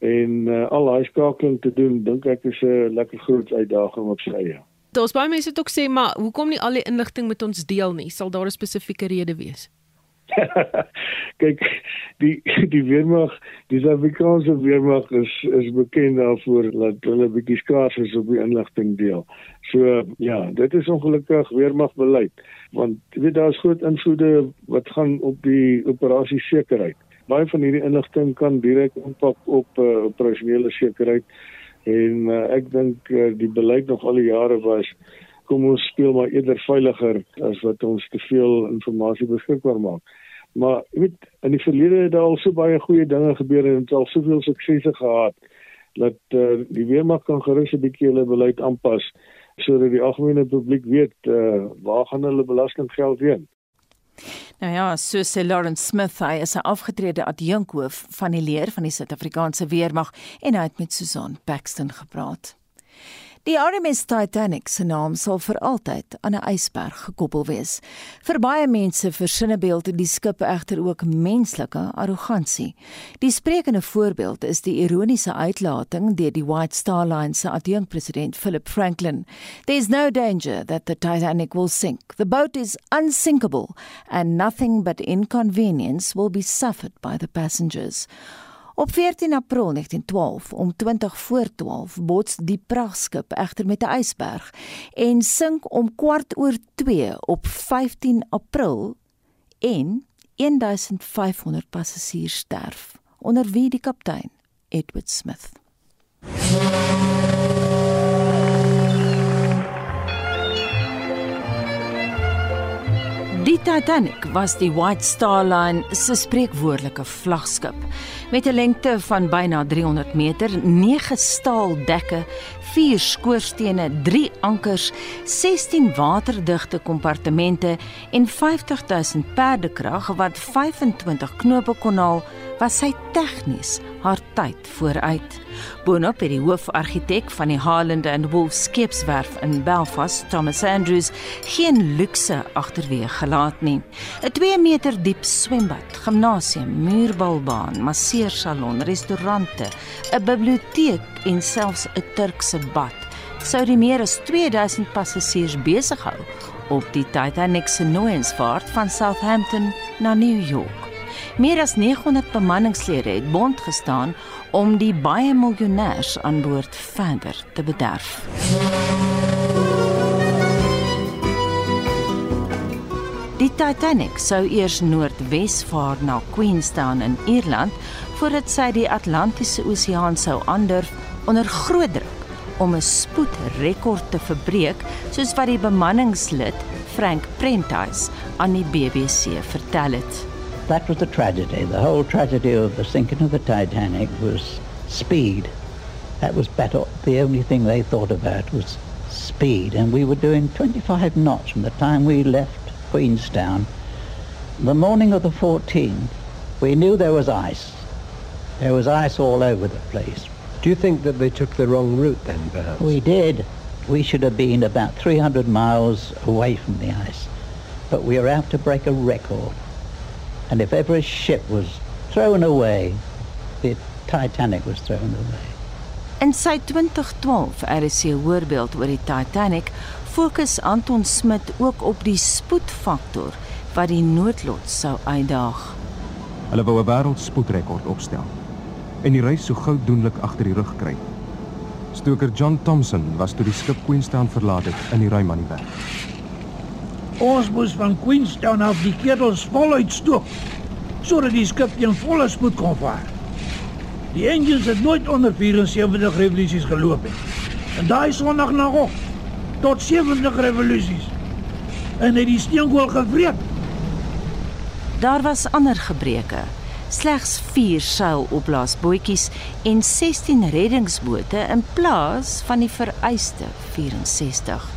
en uh, al daai skakeling te doen, dink ek is 'n lekker groot uitdaging op sy eie. Daar's baie mense wat ook sê maar hoekom nie al die inligting met ons deel nie? Sal daar 'n spesifieke rede wees? (laughs) Kyk, die die weermag, die Suid-Afrikaanse weermag is is bekend daarvoor dat hulle bietjie skaars is op die inligting deel. So ja, dit is ongelukkig weermagbeleid want jy weet daar's groot invloede wat gaan op die operasie sekerheid. Baie van hierdie inligting kan direk impak op uh, operasionele sekerheid en uh, ek dink uh, die beleid nog al die jare was kom ons speel maar eerder veiliger as wat ons te veel inligting beskikbaar maak. Maar jy weet in die verlede het daar al so baie goeie dinge gebeur en het al soveel suksese gehad dat uh, die weermag kan gerus 'n bietjie hulle beleid aanpas sodat die algemene publiek weet uh, waar gaan hulle belastinggeld heen. Nou ja, so sê Lawrence Smith, hy is 'n afgetrede adjunkhoof van die leer van die Suid-Afrikaanse weermag en hy het met Susan Paxton gepraat. Die RMS Titanic se naam sal vir altyd aan 'n ysberg gekoppel wees. Vir baie mense versinnebeeld die skip egter ook menslike arrogansie. Die sprekende voorbeeld is die ironiese uitlating deur die White Star Line se adjunkpresident Philip Franklin. There is no danger that the Titanic will sink. The boat is unsinkable and nothing but inconvenience will be suffered by the passengers. Op 14 April 1912 om 20 voor 12 bots die prachtskip egter met 'n ysberg en sink om kwart oor 2 op 15 April en 1500 passasiers sterf onder wie die kaptein Edward Smith. Die Titanic was die White Star Line se spreekwoordelike vlaggenskap. Met 'n lengte van byna 300 meter, 9 staaldekke, 4 skoorstene, 3 ankers, 16 waterdigte kompartemente en 50000 perdekrag wat 25 knope kon haal, was sy tegnies haar tyd vooruit. Boonop het die hoofargitek van die Haaland and Wolff skeepswerf in Belfast, Thomas Andrews, geen luukse agterweë gelaat nie. 'n 2 meter diep swembad, gimnasium, muurbalbaan, masseursalon, restaurante, 'n biblioteek en selfs 'n Turkse bad sou die meer as 2000 passasiers besig hou op die Titanic se nooiensvaart van Southampton na New York. Meer as 900 bemanningslede het bond gestaan om die baie miljonêers aan boord verder te bederf. Die Titanic sou eers noordwes vaar na Queenstown in Ierland voordat sy die Atlantiese Oseaan sou aandurf onder groot druk om 'n spoedrekord te verbreek, soos wat die bemanningslid Frank Prentice aan die BBC vertel het. That was the tragedy. The whole tragedy of the sinking of the Titanic was speed. That was better. The only thing they thought about was speed. And we were doing 25 knots from the time we left Queenstown. The morning of the 14th, we knew there was ice. There was ice all over the place. Do you think that they took the wrong route then, perhaps? We did. We should have been about 300 miles away from the ice. But we were out to break a record. And if ever a ship was thrown away, the Titanic was thrown away. In sy 2012 RC hoorbeeld oor die Titanic fokus Anton Smit ook op die spoedfaktor wat die noodlot sou uitdaag. Hulle wou 'n wêreldspoedrekord opstel en die reis so gou doenlik agter die rug kry. Stoker John Thompson was toe die skip Queenstown verlaat het in die ruim aan die weg. Ons moes van Queenstown af die ketels voluit stoop sodat die skip teen volle spoed kon vaar. Die engines het nooit onder 74 revolusies geloop nie. En daai sondag nog tot 70 revolusies. En het die steenkool gewreek. Daar was ander gebreke. Slegs 4 seilopblaasbootjies en 16 reddingsbote in plaas van die vereiste 64.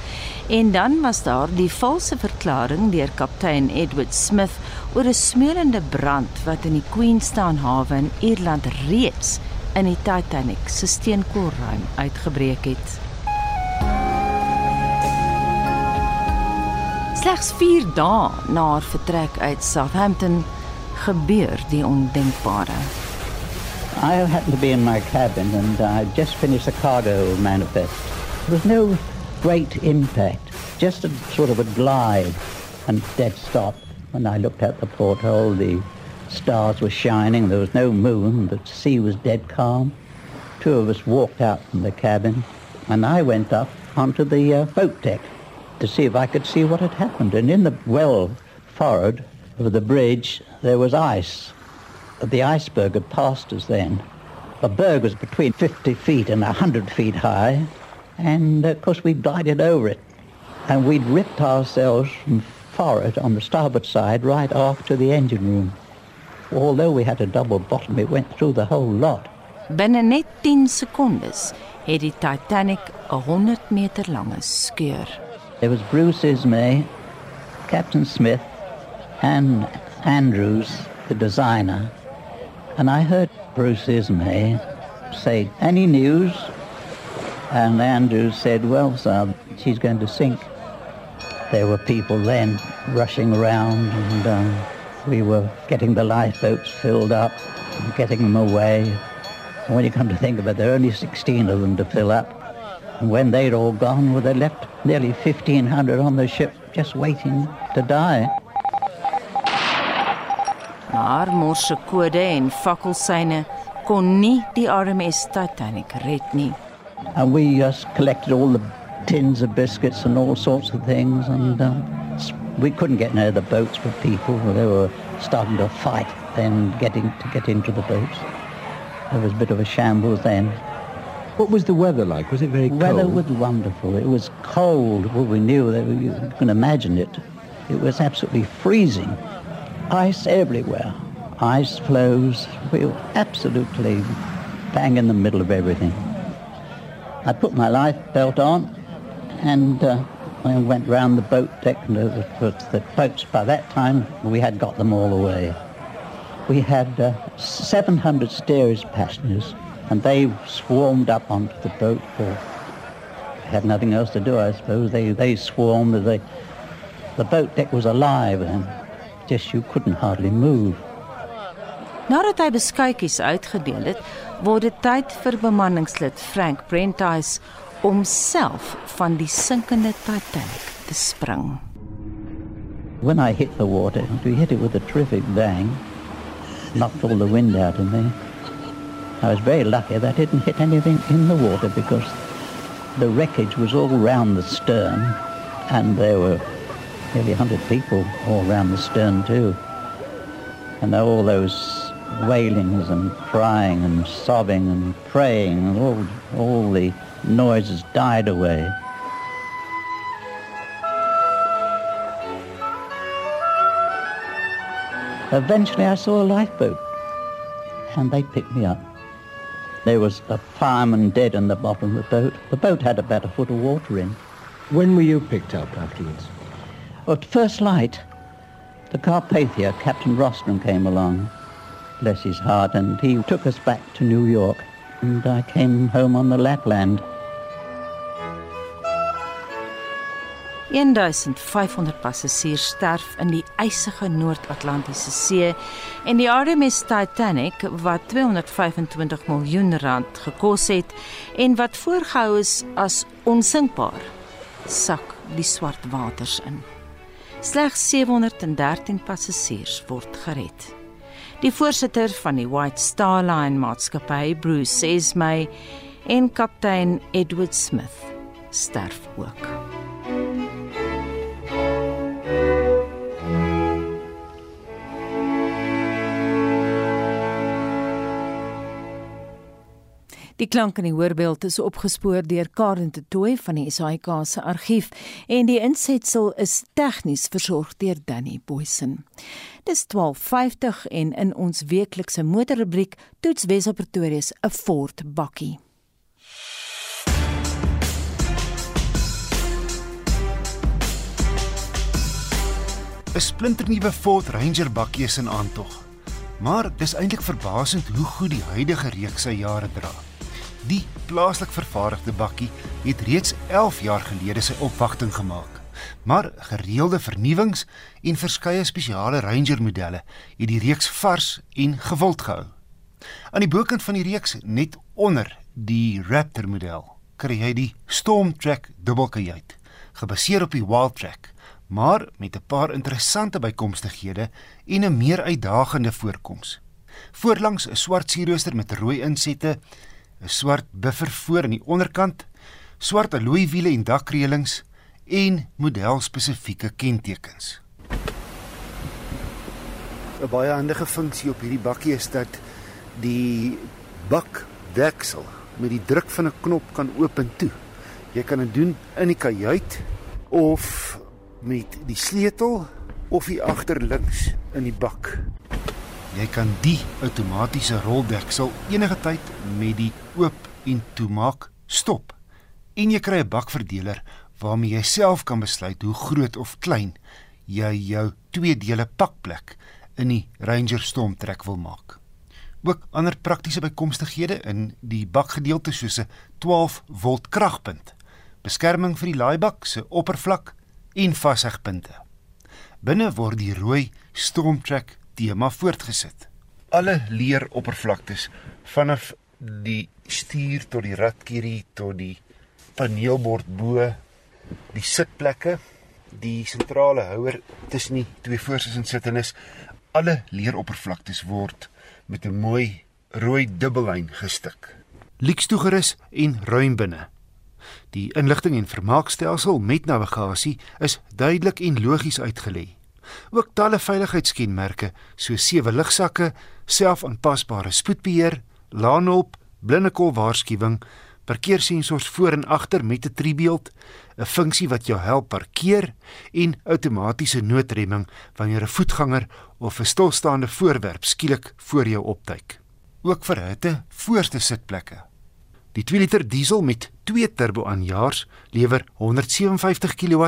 En dan was daar die valse verklaring deur kaptein Edward Smith oor 'n smeulende brand wat in die Queenstown hawe in Ierland reeds in die Titanic se steenkoolruim uitgebreek het. Slegs 4 dae na haar vertrek uit Southampton gebeur die ondenkbare. I happened to be in my cabin and I just finished a cargo manifest. There was no great impact, just a sort of a glide and dead stop. When I looked out the porthole, the stars were shining, there was no moon, the sea was dead calm. Two of us walked out from the cabin, and I went up onto the uh, boat deck to see if I could see what had happened. And in the well forward of the bridge, there was ice. The iceberg had passed us then. The berg was between 50 feet and 100 feet high, and of course we glided over it. And we'd ripped ourselves from forward on the starboard side right off to the engine room. Although we had a double bottom, it went through the whole lot. Binne net 10 sekondes het die Titanic 'n 100 meter lange skeur. There was Bruce Ismay, Captain Smith, and Andrews, the designer. And I heard Bruce Ismay say, any news? And Andrews said, well, sir, she's going to sink. There were people then rushing around and um, we were getting the lifeboats filled up and getting them away. And when you come to think of it, there are only 16 of them to fill up. And when they'd all gone, well, they left nearly 1,500 on the ship just waiting to die. Maar morse kode en fakkelsyne kon nie die RMS Titanic red nie. And we just collected all the tins of biscuits and all sorts of things, and um, we couldn't get near the boats with people. They were starting to fight then getting to get into the boats. There was a bit of a shambles then. What was the weather like? Was it very cold? Weather was wonderful. It was cold. Well, we knew that you can imagine it. It was absolutely freezing. Ice everywhere. Ice closed. We were absolutely bang in the middle of everything. I put my life belt on and uh, I went round the boat deck. And the, the boats, by that time, we had got them all away. We had uh, 700 steerage passengers and they swarmed up onto the boat for had nothing else to do, I suppose. They they swarmed. They, the boat deck was alive and just you couldn't hardly move. Nadat hy beskuitjies uitgedeel het, word dit tyd vir bemanningslid Frank Prentice om self van die sinkende Titanic te spring. When I hit the water, we hit it with a terrific bang, knocked all the wind out of me. I was very lucky that I didn't hit anything in the water because the wreckage was all round the stern and there were nearly 100 people all round the stern too. And all those wailings and crying and sobbing and praying and all, all the noises died away. Eventually I saw a lifeboat and they picked me up. There was a fireman dead in the bottom of the boat. The boat had about a foot of water in. When were you picked up afterwards? At first light, the Carpathia, Captain Rostron came along bless his heart, and he took us back to New York, and I came home on the Lapland. 1500 passasiers sterf in die ysige Noord-Atlantiese See en die RMS Titanic wat 225 miljoen rand gekos het en wat voorgehou is as onsinkbaar sak die swart waters in. Slegs 713 passasiers word gered. Die voorsitter van die White Star Line maatskappy, Bruce Esmay, en kaptein Edward Smith sterf ook. Die klank in die hoorbeeld is opgespoor deur Karen de Tooy van die SAIK se argief en die insetsel is tegnies versorg deur Danny Boysen. Dis 12:50 en in ons weeklikse motorrubriek toets Wesel Pretoria 'n Ford bakkie. ‘n Splinternuwe Ford Ranger bakkie is in aantog. Maar dis eintlik verbasend hoe goed die huidige reeks sy jare dra. Die plaaslik vervaardigde bakkie het reeds 11 jaar gelede sy opwagting gemaak maar gereelde vernuwings en verskeie spesiale Ranger modelle het die reeks vars en gewild gehou. Aan die bokant van die reeks net onder die Raptor model kry jy die Stormtrack dubbelkajuit gebaseer op die Wildtrak maar met 'n paar interessante bykomstighede en 'n meer uitdagende voorkoms. Voorlangs 'n swart sierrooster met rooi insette, 'n swart buffer voor aan die onderkant, swart alloy wiele en dakreëlings, en modelspesifieke kentekens. 'n Baie handige funksie op hierdie bakkie is dat die bakdeksel met die druk van 'n knop kan oop en toe. Jy kan dit doen in die kajuit of met die sleutel of hier agter links in die bak. Jy kan die outomatiese roldeksel enige tyd met die oop en toemaak stop. En jy kry 'n bakverdeler waarmee jy self kan besluit hoe groot of klein jy jou twee dele pakplek in die Ranger Stormtrek wil maak. Ook ander praktiese bykomstighede in die bakgedeelte soos 'n 12 volt kragpunt, beskerming vir die laaibak se oppervlak en vashegpunte. Binne word die rooi Stormtrek tema voortgesit. Alle leer oppervlaktes vanaf die stuur tot die ratkierie tot die paneelbord bo die sitplekke, die sentrale houer tussen die twee voorsitters en sittendes, alle leeroppervlaktes word met 'n mooi rooi dubbellyn gestik. Lieks toegerus en ruim binne. Die inligting en vermaakstelsel met navigasie is duidelik en logies uitgelê. Ook talle veiligheidskenmerke soos sewe ligsakke, selfaanpasbare spoedbeheer, laanhulp, blindekol waarskuwing, parkeersensors voor en agter met 'n driebeeld, 'n funksie wat jou help parkeer en outomatiese noodremming wanneer 'n voetganger of 'n stilstaande voorwerp skielik voor jou opduik. Ook vir hitte voorste sitplekke. Die 2 liter diesel met 2 turbo aanjaars lewer 157 kW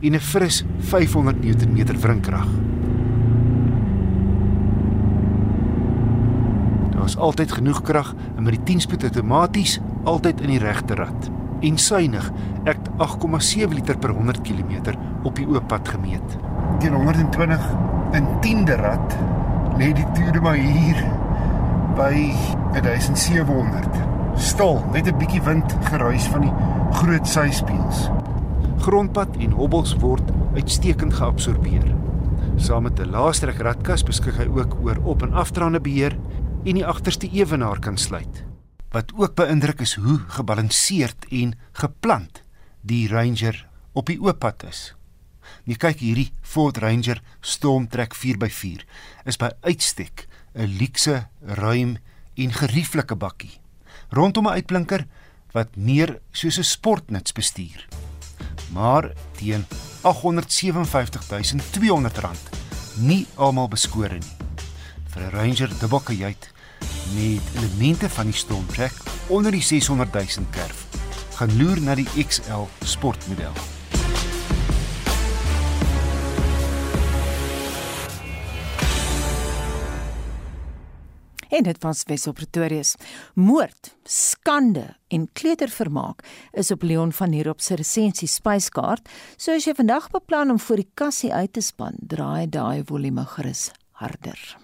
en 'n fris 500 Nm wrinkrag. Daar is altyd genoeg krag en met die 10-spoed outomaties altyd in die regte rad. En suinig, ek 8,7 liter per 100 km op die oop pad gemeet. Teen 120 in 10de rad lê die toere maar hier by 1700 stil, net 'n bietjie wind geruis van die groot syspieëls. Grondpad en hobbels word uitstekend geabsorbeer. Saam met 'n laastrek radkas beskik hy ook oor op- en afdraande beheer en die agterste ewenaar kan sluit. Wat ook beïndruk is hoe gebalanseerd en geplant die Ranger op die oop pad is. Jy kyk hierdie Ford Ranger Stormtrack 4x4 is by uitstek 'n luukse, ruim en gerieflike bakkie rondom 'n uitblinker wat meer soos 'n sportnuts bestuur. Maar teen R857200 nie almal beskore nie. Vir 'n Ranger dubbelkajuit met elemente van die Stormtrack onder die 600000 kerf, gaan loer na die XL sportmodel. En dit was Wes op Pretoria. Moord, skande en kleutervermaak is op Leon van hier op se resensie spyskaart. So as jy vandag beplan om voor die kassie uit te span, draai daai volume gerus harder.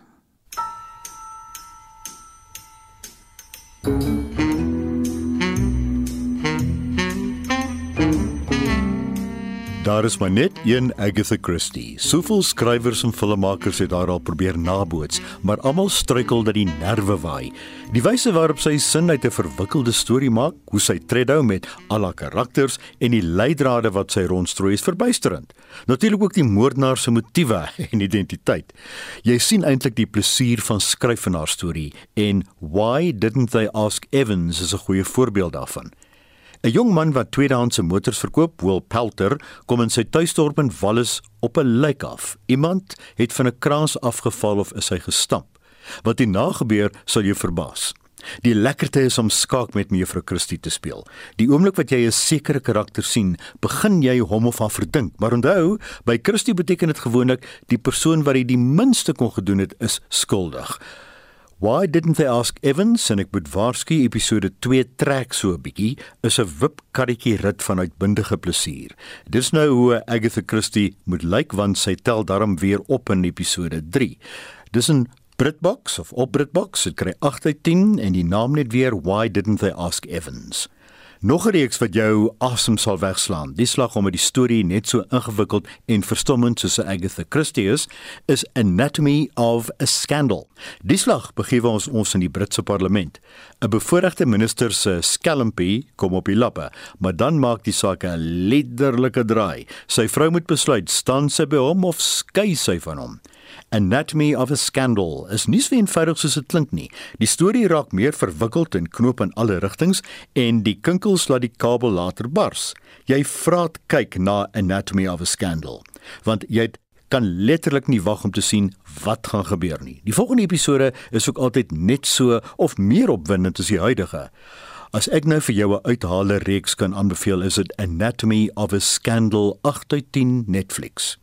Thank you. Daar is maar net een Agatha Christie. Soveel skrywers en filmmakers het haar al probeer naboots, maar almal struikel dat die nerve waai. Die wyse waarop sy sin uit 'n verwikkelde storie maak, hoe sy tredhou met al haar karakters en die leidrade wat sy rondstrooi is verbuisterend. Natuurlik ook die moordenaar se motiewe (laughs) en identiteit. Jy sien eintlik die plesier van skryf van haar storie en Why Didn't They Ask Evans is 'n goeie voorbeeld daarvan. 'n Jong man wat tweedehandse motors verkoop, Will Pelter, kom in sy tuisdorp in Wallis op 'n lijk af. Iemand het van 'n kraans afgeval of is hy gestamp. Wat hier na gebeur, sal jou verbaas. Die lekkerte is om skaak met mevrou Christie te speel. Die oomblik wat jy 'n sekere karakter sien, begin jy hom of haar verdink. Maar onthou, by Christie beteken dit gewoonlik die persoon wat die minste kon gedoen het, is skuldig. Why didn't they ask Evans en ek moet waarsku episode 2 trek so 'n bietjie is 'n wip karretjie rit van uitbundige plesier. Dis nou hoe Agatha Christie moet lyk want sy tel daarom weer op in episode 3. Dis 'n Britbox of op Britbox, dit kry 8 uit 10 en die naam net weer Why didn't they ask Evans? Nog 'n reeks wat jou asem sal wegslaan. Die slag om met die storie net so ingewikkeld en verstommend soos Agatha Christie is, is Anatomy of a Scandal. Die slag begewe ons ons in die Britse parlement. 'n Bevoorregte minister se skelmpie kom op die lappe, maar dan maak die saak 'n liderlike draai. Sy vrou moet besluit, staan sy by hom of skei sy van hom? Anatomy of a Scandal is nie so eenvoudig soos dit klink nie. Die storie raak meer verwikkeld en knoop in alle rigtings en die kinkels laat die kabel later bars. Jy vraat kyk na Anatomy of a Scandal, want jy kan letterlik nie wag om te sien wat gaan gebeur nie. Die volgende episode is ook altyd net so of meer opwindend as die huidige. As ek nou vir jou 'n uithaler reeks kan aanbeveel, is dit Anatomy of a Scandal 8 uit 10 Netflix.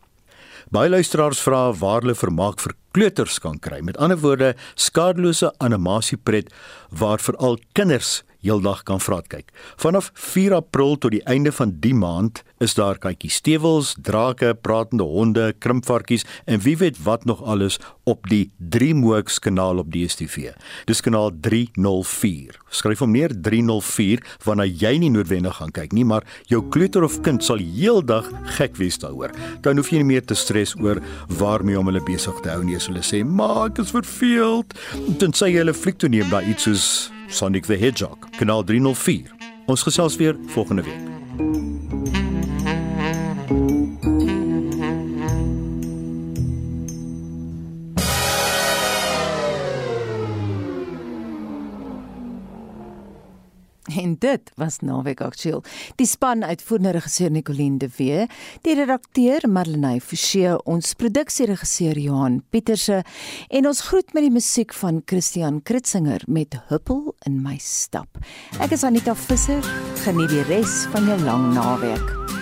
Baie luisteraars vra waar hulle vermaak vir kleuters kan kry. Met ander woorde, skadelose animasiepret waar veral kinders heeldag kan vraat kyk. Vanaf 4 April tot die einde van die maand is daar kykie stewels, drake, pratende honde, krimpvarkies en wie weet wat nog alles op die Dreamworks kanaal op DStv. Dis kanaal 304. Skryf hom neer 304 wanneer jy nie noodwendig gaan kyk nie, maar jou kleuter of kind sal heeldag gek wees daaroor. Dan hoef jy nie meer te stres oor waarmee om hulle besig te hou nie as hulle sê, "Maar ek is verveeld." Sê jy hulle fliek toe neem by iets soos Sonic the Hedgehog, kanaal 304. Ons gesels weer volgende week. En dit was naweek aktueel. Die span uitvoerende regisseur Nicoline de Wee, die redakteur Marlenae Forsie, ons produksieregisseur Johan Pieterse en ons groet met die musiek van Christian Kritzinger met Huppel in my stap. Ek is Anita Visser. Geniet die res van jou lang naweek.